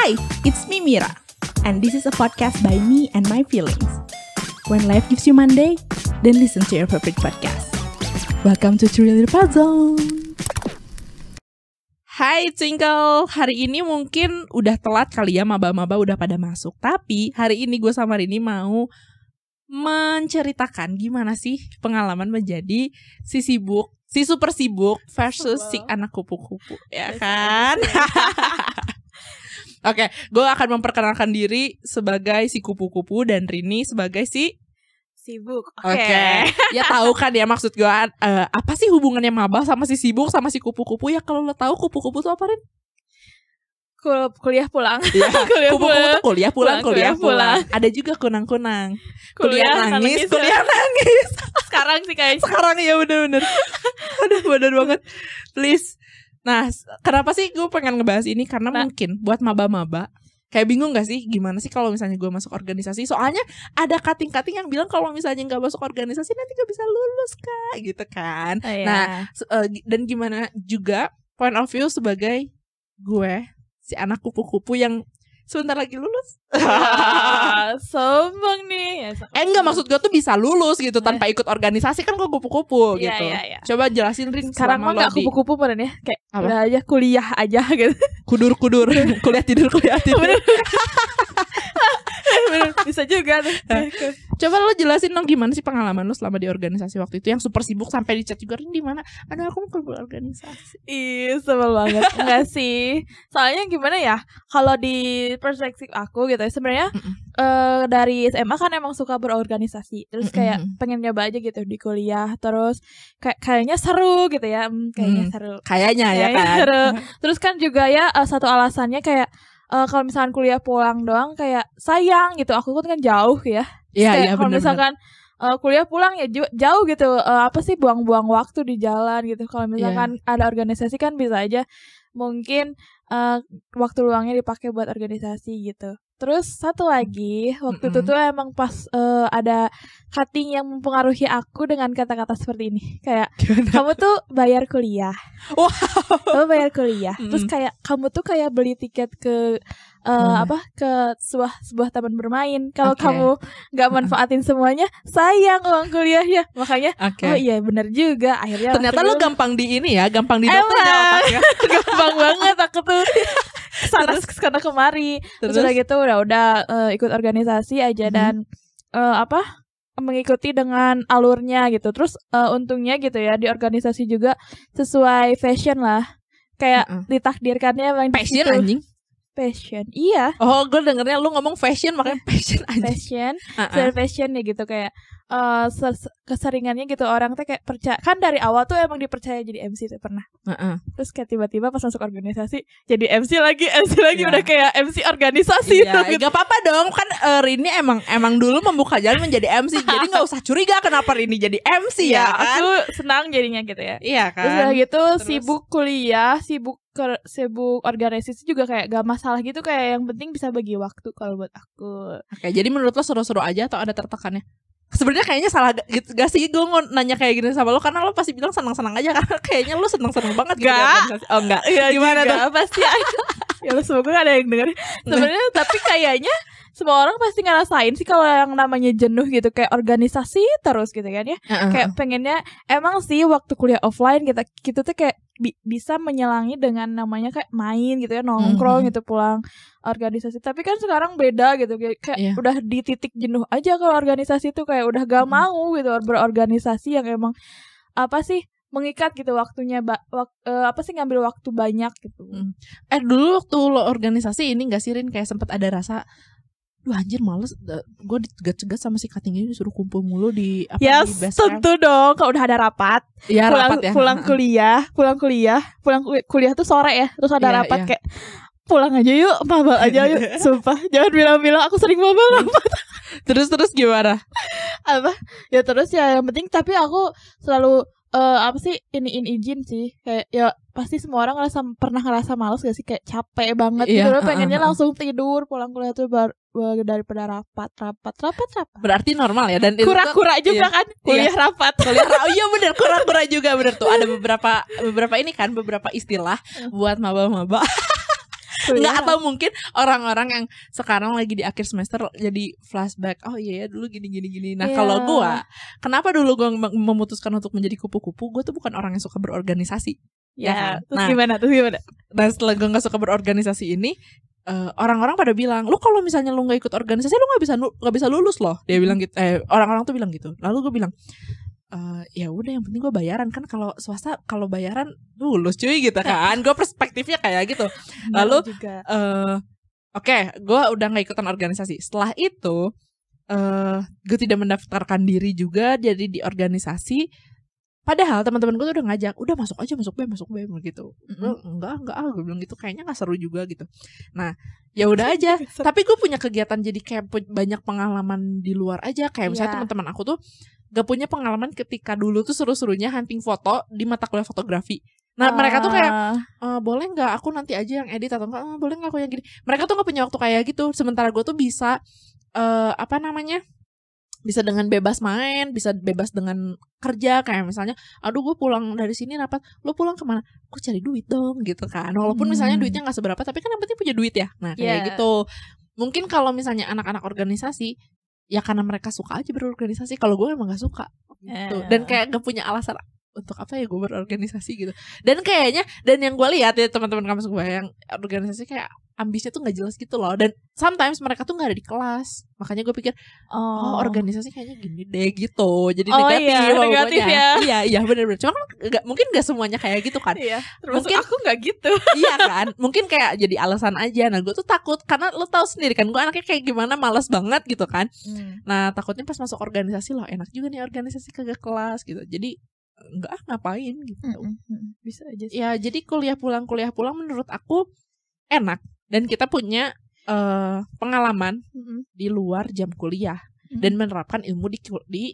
Hi, it's me Mira, and this is a podcast by me and my feelings. When life gives you Monday, then listen to your favorite podcast. Welcome to Thriller Puzzle. Hai Twinkle, hari ini mungkin udah telat kali ya maba-maba udah pada masuk. Tapi hari ini gue sama Rini mau menceritakan gimana sih pengalaman menjadi si sibuk, si super sibuk versus si anak kupu-kupu, ya kan? Oke, gue akan memperkenalkan diri sebagai si kupu-kupu dan Rini sebagai si sibuk. Oke. ya tahu kan ya maksud gue uh, apa sih hubungannya maba sama si sibuk sama si kupu-kupu ya kalau lo tahu kupu-kupu tuh apa Rin? Kul kuliah pulang. Ya, kuliah kupu-kupu pulang. tuh kuliah pulang, Pulang, kuliah kuliah pulang. Ada juga kunang-kunang. Kuliah, Kuliah nangis, nangis, kuliah nangis. Sekarang sih kayaknya. Sekarang ya bener-bener. Aduh bener banget. Please. Nah, kenapa sih gue pengen ngebahas ini? Karena Nah. mungkin buat maba-maba kayak bingung gak sih gimana sih kalau misalnya gue masuk organisasi? Soalnya ada kating-kating yang bilang kalau misalnya nggak masuk organisasi nanti gak bisa lulus kak, gitu kan? Oh, iya. Nah, gi- dan gimana juga point of view sebagai gue si anak kupu-kupu yang sebentar lagi lulus. Sombong nih. Ya, sombong. eh enggak maksud gue tuh bisa lulus gitu tanpa ikut organisasi kan gue kupu-kupu Iya, gitu. iya, iya. Coba jelasin Rin Sekarang mah lo gak di kupu-kupu beneran ya. Kayak Apa? udah aja kuliah aja gitu. kudur-kudur kuliah tidur kuliah tidur. Bisa juga tuh. Coba lo jelasin dong gimana sih pengalaman lo selama di organisasi waktu itu yang super sibuk sampai di chat juga di mana? Ada aku mau organisasi. Ih, sebel banget. Enggak sih. Soalnya gimana ya? Kalau di perspektif aku gitu ya, sebenarnya Mm-mm. eh, dari SMA kan emang suka berorganisasi. Terus kayak Mm-mm. pengen nyoba aja gitu di kuliah. Terus kayak kayaknya seru gitu ya. Hmm, kayaknya seru. Kayaknya ya Kayaknya kan. seru. Terus kan juga ya eh, satu alasannya kayak eh, kalau misalkan kuliah pulang doang kayak sayang gitu. Aku kan kan jauh ya. Iya Kayak iya kalau misalkan eh, kuliah pulang ya jauh gitu. Eh, apa sih buang-buang waktu di jalan gitu. Kalau misalkan ada organisasi kan bisa aja mungkin eh, waktu luangnya dipakai buat organisasi gitu. Terus satu lagi waktu itu Mm-mm. tuh emang pas eh, ada cutting yang mempengaruhi aku dengan kata-kata seperti ini kayak kamu tuh bayar kuliah Wow. kamu bayar kuliah terus Mm. kayak kamu tuh kayak beli tiket ke eh, Ke mana? apa ke sebuah sebuah taman bermain kalau Oke. kamu nggak manfaatin semuanya sayang uang kuliahnya makanya Oke. oh iya bener juga akhirnya Ternyata lo dulu gampang di ini ya, gampang di Emang. otaknya. gampang banget aku tuh ke sana ke sana kemari terus, Terus? udah gitu udah udah eh, ikut organisasi aja Mhm. dan eh, apa mengikuti dengan alurnya gitu terus eh, untungnya gitu ya di organisasi juga sesuai fashion lah kayak Mm-mm. ditakdirkannya emang di Passion situ. anjing. Fashion iya Oh, gue dengernya lu ngomong fashion makanya passion anjing. fashion Uh-uh. fashion ya gitu kayak eh, ses- keseringannya gitu orang tuh kayak percaya kan dari awal tuh emang dipercaya jadi MC tuh pernah Uh-uh. terus kayak tiba-tiba pas masuk organisasi jadi MC lagi MC lagi Iya. udah kayak MC organisasi Iya, gitu. gak apa-apa dong kan eh, Rini emang emang dulu membuka jalan menjadi MC jadi nggak usah curiga kenapa Rini jadi MC ya, Iya, kan? aku senang jadinya gitu ya Iya terus kan? udah gitu Terus? sibuk kuliah sibuk sibuk organisasi juga kayak gak masalah gitu kayak yang penting bisa bagi waktu kalau buat aku Oke, jadi menurut lo seru-seru aja atau ada tertekannya? Sebenarnya kayaknya salah gitu, gak sih gue mau nanya kayak gini sama lo karena lo pasti bilang senang-senang aja karena kayaknya lo senang-senang banget gitu organisasi. Oh enggak. Gimana tuh? tuh pasti ya Allah, semoga gak ada yang denger sebenarnya tapi kayaknya semua orang pasti ngerasain sih kalau yang namanya jenuh gitu kayak organisasi terus gitu kan ya Uh-uh. kayak pengennya emang sih waktu kuliah offline kita kita tuh kayak bi- bisa menyelangi dengan namanya kayak main gitu ya nongkrong Mhm. gitu pulang organisasi tapi kan sekarang beda gitu kayak, kayak Iya. udah di titik jenuh aja kalau organisasi tuh kayak udah gak Mhm. mau gitu berorganisasi yang emang apa sih mengikat gitu waktunya ba- wak- eh, apa sih ngambil waktu banyak gitu Hmm. Eh dulu waktu lo organisasi ini gak sih Rin kayak sempet ada rasa Duh anjir males. Gue dicegat-cegat sama si cutting ini disuruh kumpul mulu di apa ya di tentu dong kalau udah ada rapat. Iya pulang rapat ya. pulang kuliah pulang kuliah pulang kul- kuliah tuh sore ya terus ada Iya, rapat iya. kayak pulang aja yuk mabal aja yuk. Sumpah jangan bilang-bilang aku sering mabal apa Terus-terus gimana? apa? Ya terus ya yang penting tapi aku selalu eh apa sih? Iniin izin sih. Kayak ya pasti semua orang ngerasa pernah ngerasa males gak sih? Kayak capek banget Iya, gitu uh-uh, pengennya uh-uh. langsung tidur pulang kuliah tuh bar, bar- daripada rapat rapat rapat rapat. Berarti normal ya dan itu tuh- kura-kura juga iya. kan kuliah rapat. Kuliah ra- oh iya bener. Kura-kura juga bener tuh. Ada beberapa beberapa ini kan beberapa istilah buat maba-maba Nggak atau mungkin orang-orang yang sekarang lagi di akhir semester jadi flashback. Oh iya ya dulu gini gini gini. Nah, Iya. kalau gua kenapa dulu gua mem- memutuskan untuk menjadi kupu-kupu? Gua tuh bukan orang yang suka berorganisasi. Ya Ya, kan? terus Nah. gimana? Terus gimana? Dan setelah gua nggak suka berorganisasi ini eh, orang-orang pada bilang, lu kalau misalnya lu nggak ikut organisasi, lu nggak bisa nggak bisa lulus loh. Dia bilang gitu. Eh, orang-orang tuh bilang gitu. Lalu gue bilang, eh ya udah yang penting gue bayaran kan kalau swasta kalau bayaran lulus cuy gitu kan gue perspektifnya kayak gitu Lalu, Benar juga. eh oke, gue udah nggak ikutan organisasi. Setelah itu, eh gue tidak mendaftarkan diri juga jadi di organisasi. Padahal teman-teman gue tuh udah ngajak, udah masuk aja, masuk B, masuk B gitu. Gue enggak, enggak, ah, gue bilang gitu, kayaknya nggak seru juga gitu. Nah, ya udah aja. Tapi gue punya kegiatan jadi kayak banyak pengalaman di luar aja. Kayak misalnya Iya. teman-teman aku tuh gak punya pengalaman ketika dulu tuh seru-serunya hunting foto di mata kuliah fotografi. Nah, mereka tuh kayak "Eh, boleh nggak aku nanti aja yang edit atau enggak "Eh, boleh nggak aku yang gini? Mereka tuh nggak punya waktu kayak gitu. Sementara gue tuh bisa eh apa namanya bisa dengan bebas main bisa bebas dengan kerja. Kayak misalnya aduh gue pulang dari sini rapat. Lo pulang ke mana? Gue cari duit dong gitu kan. Walaupun misalnya Hmm. duitnya nggak seberapa tapi kan yang penting punya duit ya. Nah kayak Iya. gitu. Mungkin kalau misalnya anak-anak organisasi ya karena mereka suka aja berorganisasi kalau gue emang gak suka gitu. Eh. dan kayak gak punya alasan untuk apa ya gue berorganisasi gitu. Dan kayaknya dan yang gue lihat ya teman-teman kampus gue yang organisasi kayak ambisnya tuh nggak jelas gitu loh. Dan sometimes mereka tuh nggak ada di kelas. Makanya gue pikir oh, organisasi kayaknya gini deh gitu. Jadi Oh, negatif iya, negatif ya. iya iya benar-benar cuma kan nggak mungkin nggak semuanya kayak gitu kan. Iya, Mungkin- aku nggak gitu. iya kan? Mungkin kayak jadi alasan aja. Nah gue tuh takut karena lo tahu sendiri kan gue anaknya kayak gimana malas banget gitu kan. Nah takutnya pas masuk organisasi loh enak juga nih organisasi kagak kelas gitu. Jadi enggak ah, ngapain gitu. Bisa aja sih. Ya jadi kuliah pulang kuliah pulang menurut aku enak dan kita punya eh, pengalaman Mm-mm. di luar jam kuliah Mm. dan menerapkan ilmu di di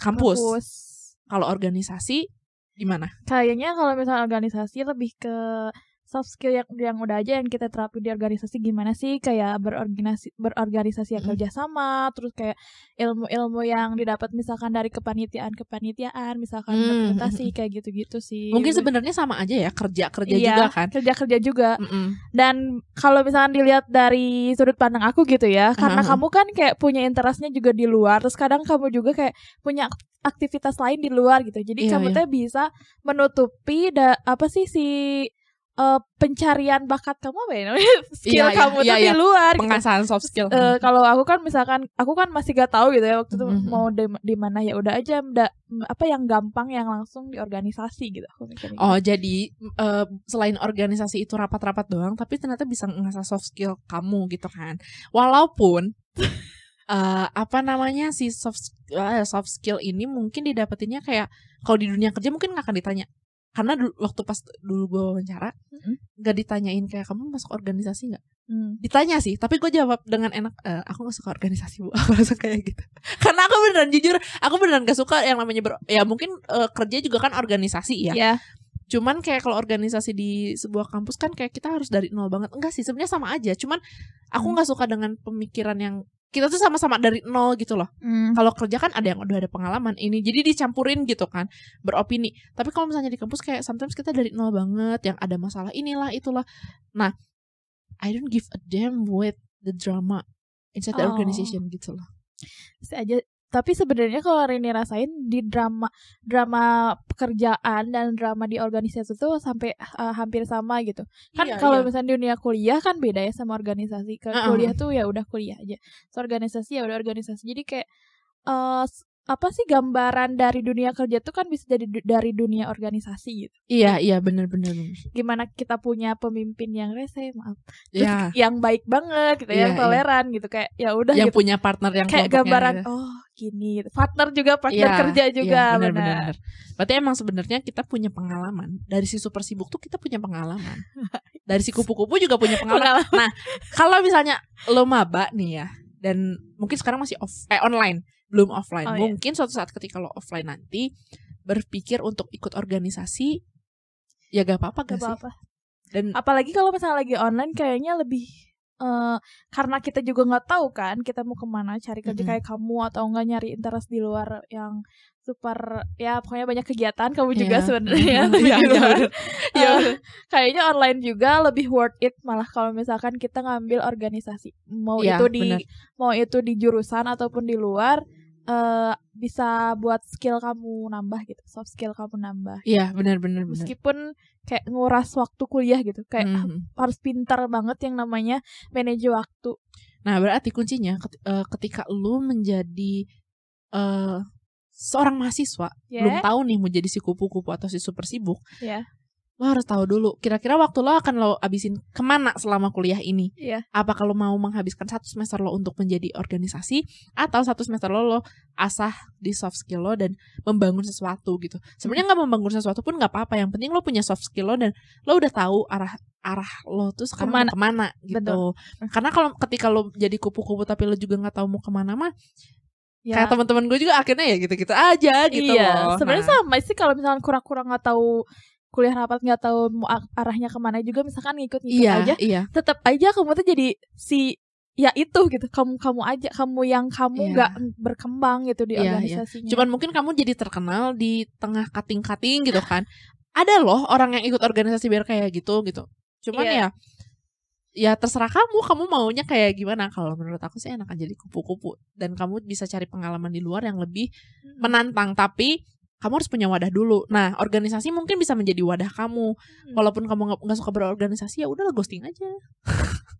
kampus. Kampus. Kalau organisasi gimana? Kayaknya kalau misalnya organisasi lebih ke soft skill yang yang udah aja yang kita terapin di organisasi gimana sih kayak berorganisasi berorganisasi yang Mm. kerjasama terus kayak ilmu-ilmu yang didapat misalkan dari kepanitiaan kepanitiaan misalkan Mm, dokumentasi kayak gitu-gitu sih Mungkin sebenarnya sama aja ya kerja kerja Iya, juga kan. kerja-kerja juga Mm-mm. dan kalau misalkan dilihat dari sudut pandang aku gitu ya karena Aha. kamu kan kayak punya interestnya juga di luar terus kadang kamu juga kayak punya ak- aktivitas lain di luar gitu jadi Iya, kamu iya. tuh bisa menutupi da apa sih si eh, pencarian bakat kamu apa ya namanya skill Iya, iya, kamu iya, tuh di iya. luar gitu. Pengasahan soft skill. Eh, kalau aku kan misalkan aku kan masih gak tahu gitu ya waktu itu Mhm. mau di, di mana ya udah aja da- apa yang gampang yang langsung di organisasi gitu aku mikirnya Oh jadi eh, selain organisasi itu rapat-rapat doang, tapi ternyata bisa ngasah soft skill kamu gitu kan. Walaupun eh, apa namanya si soft eh, soft skill ini mungkin didapetinnya kayak kalau di dunia kerja mungkin nggak akan ditanya. Karena dulu, waktu pas dulu gue wawancara Mhm. nggak ditanyain kayak kamu masuk organisasi nggak? Hmm. Ditanya sih, tapi gue jawab dengan enak. "Eh, aku nggak suka organisasi bu, aku langsung kayak gitu. Karena aku beneran jujur, aku beneran gak suka yang namanya ber, ya mungkin eh, kerja juga kan organisasi ya. ya Cuman kayak kalau organisasi di sebuah kampus kan kayak kita harus dari nol banget. Enggak sih, sebenarnya sama aja. Cuman aku Hmm. nggak suka dengan pemikiran yang kita tuh sama-sama dari nol gitu loh. Hmm. Kalau kerja kan ada yang udah ada pengalaman ini, jadi dicampurin gitu kan, beropini. Tapi kalau misalnya di kampus kayak sometimes kita dari nol banget, yang ada masalah inilah itulah. Nah, I don't give a damn with the drama inside the Oh. organization gitu loh. bisa aja tapi sebenarnya kalau Rini rasain di drama drama pekerjaan dan drama di organisasi itu sampai uh, hampir sama gitu kan Iya, kalau iya. misalnya di dunia kuliah kan beda ya sama organisasi ke Uh-uh. kuliah tuh ya udah kuliah aja so organisasi ya udah organisasi jadi kayak uh, apa sih gambaran dari dunia kerja tuh kan bisa jadi du- dari dunia organisasi gitu Iya, iya bener-bener. gimana kita punya pemimpin yang rese maaf terus Ya, yang baik banget gitu Iya, yang iya. toleran gitu kayak ya udah yang gitu punya partner yang kayak gambaran gitu. oh gini gitu. partner juga partner Iya, kerja juga iya, benar, benar benar. Berarti emang sebenarnya kita punya pengalaman. Dari si super sibuk tuh kita punya pengalaman. Dari si kupu-kupu juga punya pengalaman. Pengalaman. Kalau misalnya lo maba nih ya, dan mungkin sekarang masih off, eh online, belum offline. Oh, iya. mungkin suatu saat ketika lo offline nanti berpikir untuk ikut organisasi, ya gak apa-apa Gak gak sih? apa-apa Dan apalagi kalau misalnya lagi online kayaknya lebih eh, karena kita juga nggak tahu kan kita mau ke mana cari kerja Mm-mm. kayak kamu atau enggak nyari interest di luar yang super ya pokoknya banyak kegiatan kamu juga Iya. sebenarnya. Iya, iya, luar. bener. Iya, Eh, bener. kayaknya online juga lebih worth it malah kalau misalkan kita ngambil organisasi mau Iya, itu di bener. mau itu di jurusan ataupun di luar eh bisa buat skill kamu nambah gitu soft skill kamu nambah Iya, benar benar benar. meskipun kayak nguras waktu kuliah gitu kayak Mhm. harus pintar banget yang namanya manage waktu Nah, berarti kuncinya eh, ketika lu menjadi eh seorang mahasiswa, ya belum tahu nih mau jadi si kupu-kupu atau si super sibuk, ya lo harus tahu dulu kira-kira waktu lo akan lo abisin ke mana selama kuliah ini. Iya. Apa kalau mau menghabiskan satu semester lo untuk menjadi organisasi atau satu semester lo lo asah di soft skill lo dan membangun sesuatu gitu. Sebenarnya nggak membangun sesuatu pun nggak apa-apa. Yang penting lo punya soft skill lo dan lo udah tahu arah arah lo tuh sekarang Ke mana. ke mana gitu. Karena kalau ketika lo jadi kupu-kupu tapi lo juga nggak tahu mau ke mana mah ya kayak teman-teman gue juga akhirnya ya gitu-gitu aja gitu iya loh. sebenarnya Nah, sama sih kalau misalkan kurang-kurang nggak tahu kuliah rapat nggak tahu mau arahnya ke mana juga misalkan ngikut-ngikut iya, aja iya. tetap aja kamu tuh jadi si ya itu gitu kamu kamu aja kamu yang kamu Iya. nggak berkembang gitu di Iya, iya. organisasinya Cuman mungkin kamu jadi terkenal di tengah kating-kating gitu kan. Ada loh orang yang ikut organisasi biar kayak gitu gitu. Cuman Iya. ya ya terserah kamu, kamu maunya kayak gimana. Kalau menurut aku sih enakan jadi kupu-kupu dan kamu bisa cari pengalaman di luar yang lebih Hmm. menantang tapi kamu harus punya wadah dulu. Nah, organisasi mungkin bisa menjadi wadah kamu. Hmm. Walaupun kamu nggak suka berorganisasi ya udah ghosting aja.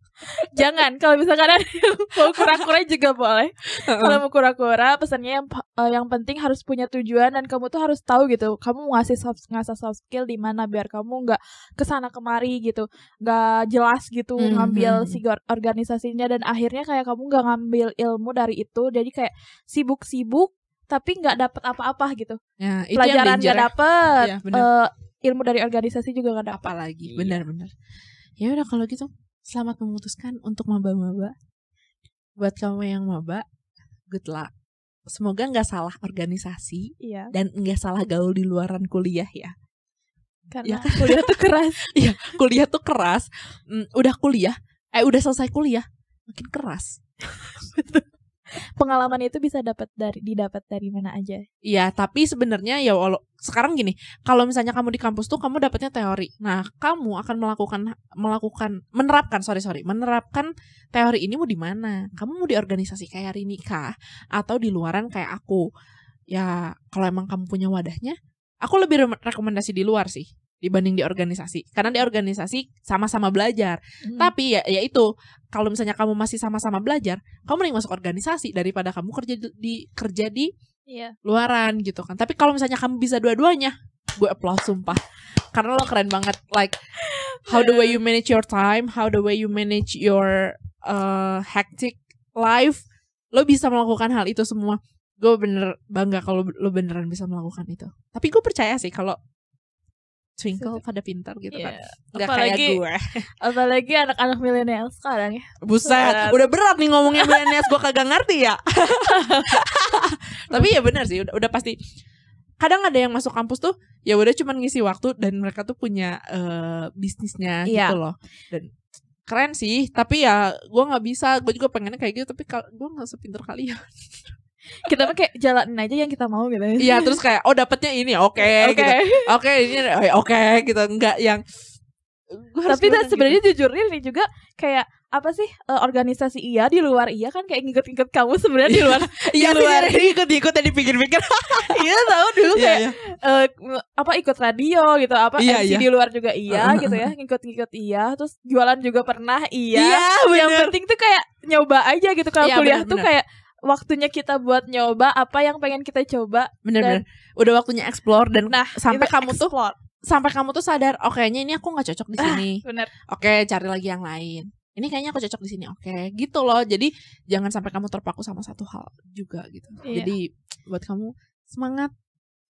jangan kalau misalkan ada yang mau kura-kura juga boleh kalau mau kura-kura pesannya yang eh, yang penting harus punya tujuan dan kamu tuh harus tahu gitu kamu ngasih soft ngasah soft skill di mana biar kamu nggak ke sana kemari gitu nggak jelas gitu Mhm. ngambil si or- organisasinya dan akhirnya kayak kamu nggak ngambil ilmu dari itu jadi kayak sibuk-sibuk tapi nggak dapet apa-apa gitu. Ya, itu pelajaran nggak Iya, benar. eh, ilmu dari organisasi juga nggak dapet. Apa lagi Iya. benar-benar ya udah kalau gitu selamat memutuskan untuk maba-maba. Buat kamu yang maba good luck. Semoga nggak salah organisasi iya. dan nggak salah gaul di luaran kuliah ya. Karena Ya. kan? kuliah tuh keras. Kuliah tuh keras. Mm, udah kuliah eh udah selesai kuliah makin keras pengalaman itu bisa dapat dari didapat dari mana aja Iya, tapi sebenarnya ya walau sekarang gini, kalau misalnya kamu di kampus tuh kamu dapatnya teori. Nah, kamu akan melakukan melakukan menerapkan sorry sorry menerapkan teori ini mau di mana? Kamu mau di organisasi kayak Rini kah? Atau di luaran kayak aku? Ya, kalau emang kamu punya wadahnya, aku lebih re- rekomendasi di luar sih dibanding di organisasi. Karena di organisasi sama-sama belajar. Hmm. Tapi ya, ya itu kalau misalnya kamu masih sama-sama belajar, kamu mending masuk organisasi daripada kamu kerja di, di kerja di iya luaran gitu kan. Tapi kalau misalnya kamu bisa dua-duanya, gue applause sumpah. Karena lo keren banget. Like how the way you manage your time, how the way you manage your uh, hectic life, lo bisa melakukan hal itu semua. Gue bener bangga kalau lo beneran bisa melakukan itu. Tapi gue percaya sih kalau Twinkle pada pintar gitu kan. Iya. Gak kayak Apalagi- gue. apalagi anak-anak milenial sekarang ya Buset, udah berat nih ngomongin millennials gue kagak ngerti ya. Tapi ya benar sih, udah, udah pasti. Kadang ada yang masuk kampus tuh ya udah cuman ngisi waktu dan mereka tuh punya eh, bisnisnya Iya. gitu loh. Dan keren sih, tapi ya gue nggak bisa. Gue juga pengennya kayak gitu, tapi gue nggak sepinter kalian. kita mah kayak jalanin aja yang kita mau gitu Iya, terus kayak oh dapetnya ini, oke, oke gitu. Oke, ini oh, oke gitu, enggak yang tapi sebenarnya jujur ini juga kayak apa sih eh, organisasi iya di luar iya kan kayak ngikut-ngikut kamu sebenarnya di luar gitu. Iya di luar. ikut-ikut ya dipikir-pikir. iya tahu dulu Iya, kayak iya. eh, apa ikut radio gitu apa Iya, MC iya. di luar juga iya gitu ya ngikut-ngikut iya terus jualan juga pernah iya Iya, yang penting tuh kayak nyoba aja gitu kalau Iya, kuliah bener, tuh bener. kayak waktunya kita buat nyoba apa yang pengen kita coba Bener-bener. Udah waktunya explore dan nah sampai kamu tuh sampai kamu tuh sadar, oke kayaknya ini aku nggak cocok di sini. bener Oke, cari lagi yang lain. Ini kayaknya aku cocok di sini. Oke, gitu loh. Jadi jangan sampai kamu terpaku sama satu hal juga gitu. Iya. Jadi buat kamu semangat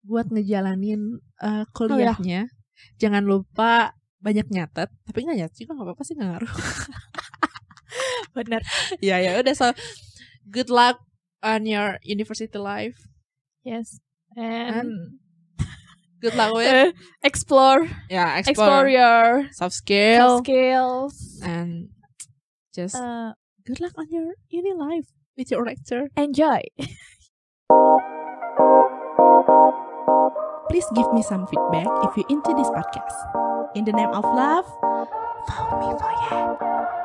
buat ngejalanin eh, kuliahnya. Jangan lupa banyak nyatet, tapi nggak nyatet juga nggak apa-apa sih nggak ngaruh. bener ya ya udah so good luck on your university life. yes and Good luck with eh, explore Yeah, explore explore, your soft skill soft skills and just Uh, good luck on your uni life with your rector. enjoy. Please give me some feedback if you're into this podcast. In the name of love, follow me for yeah.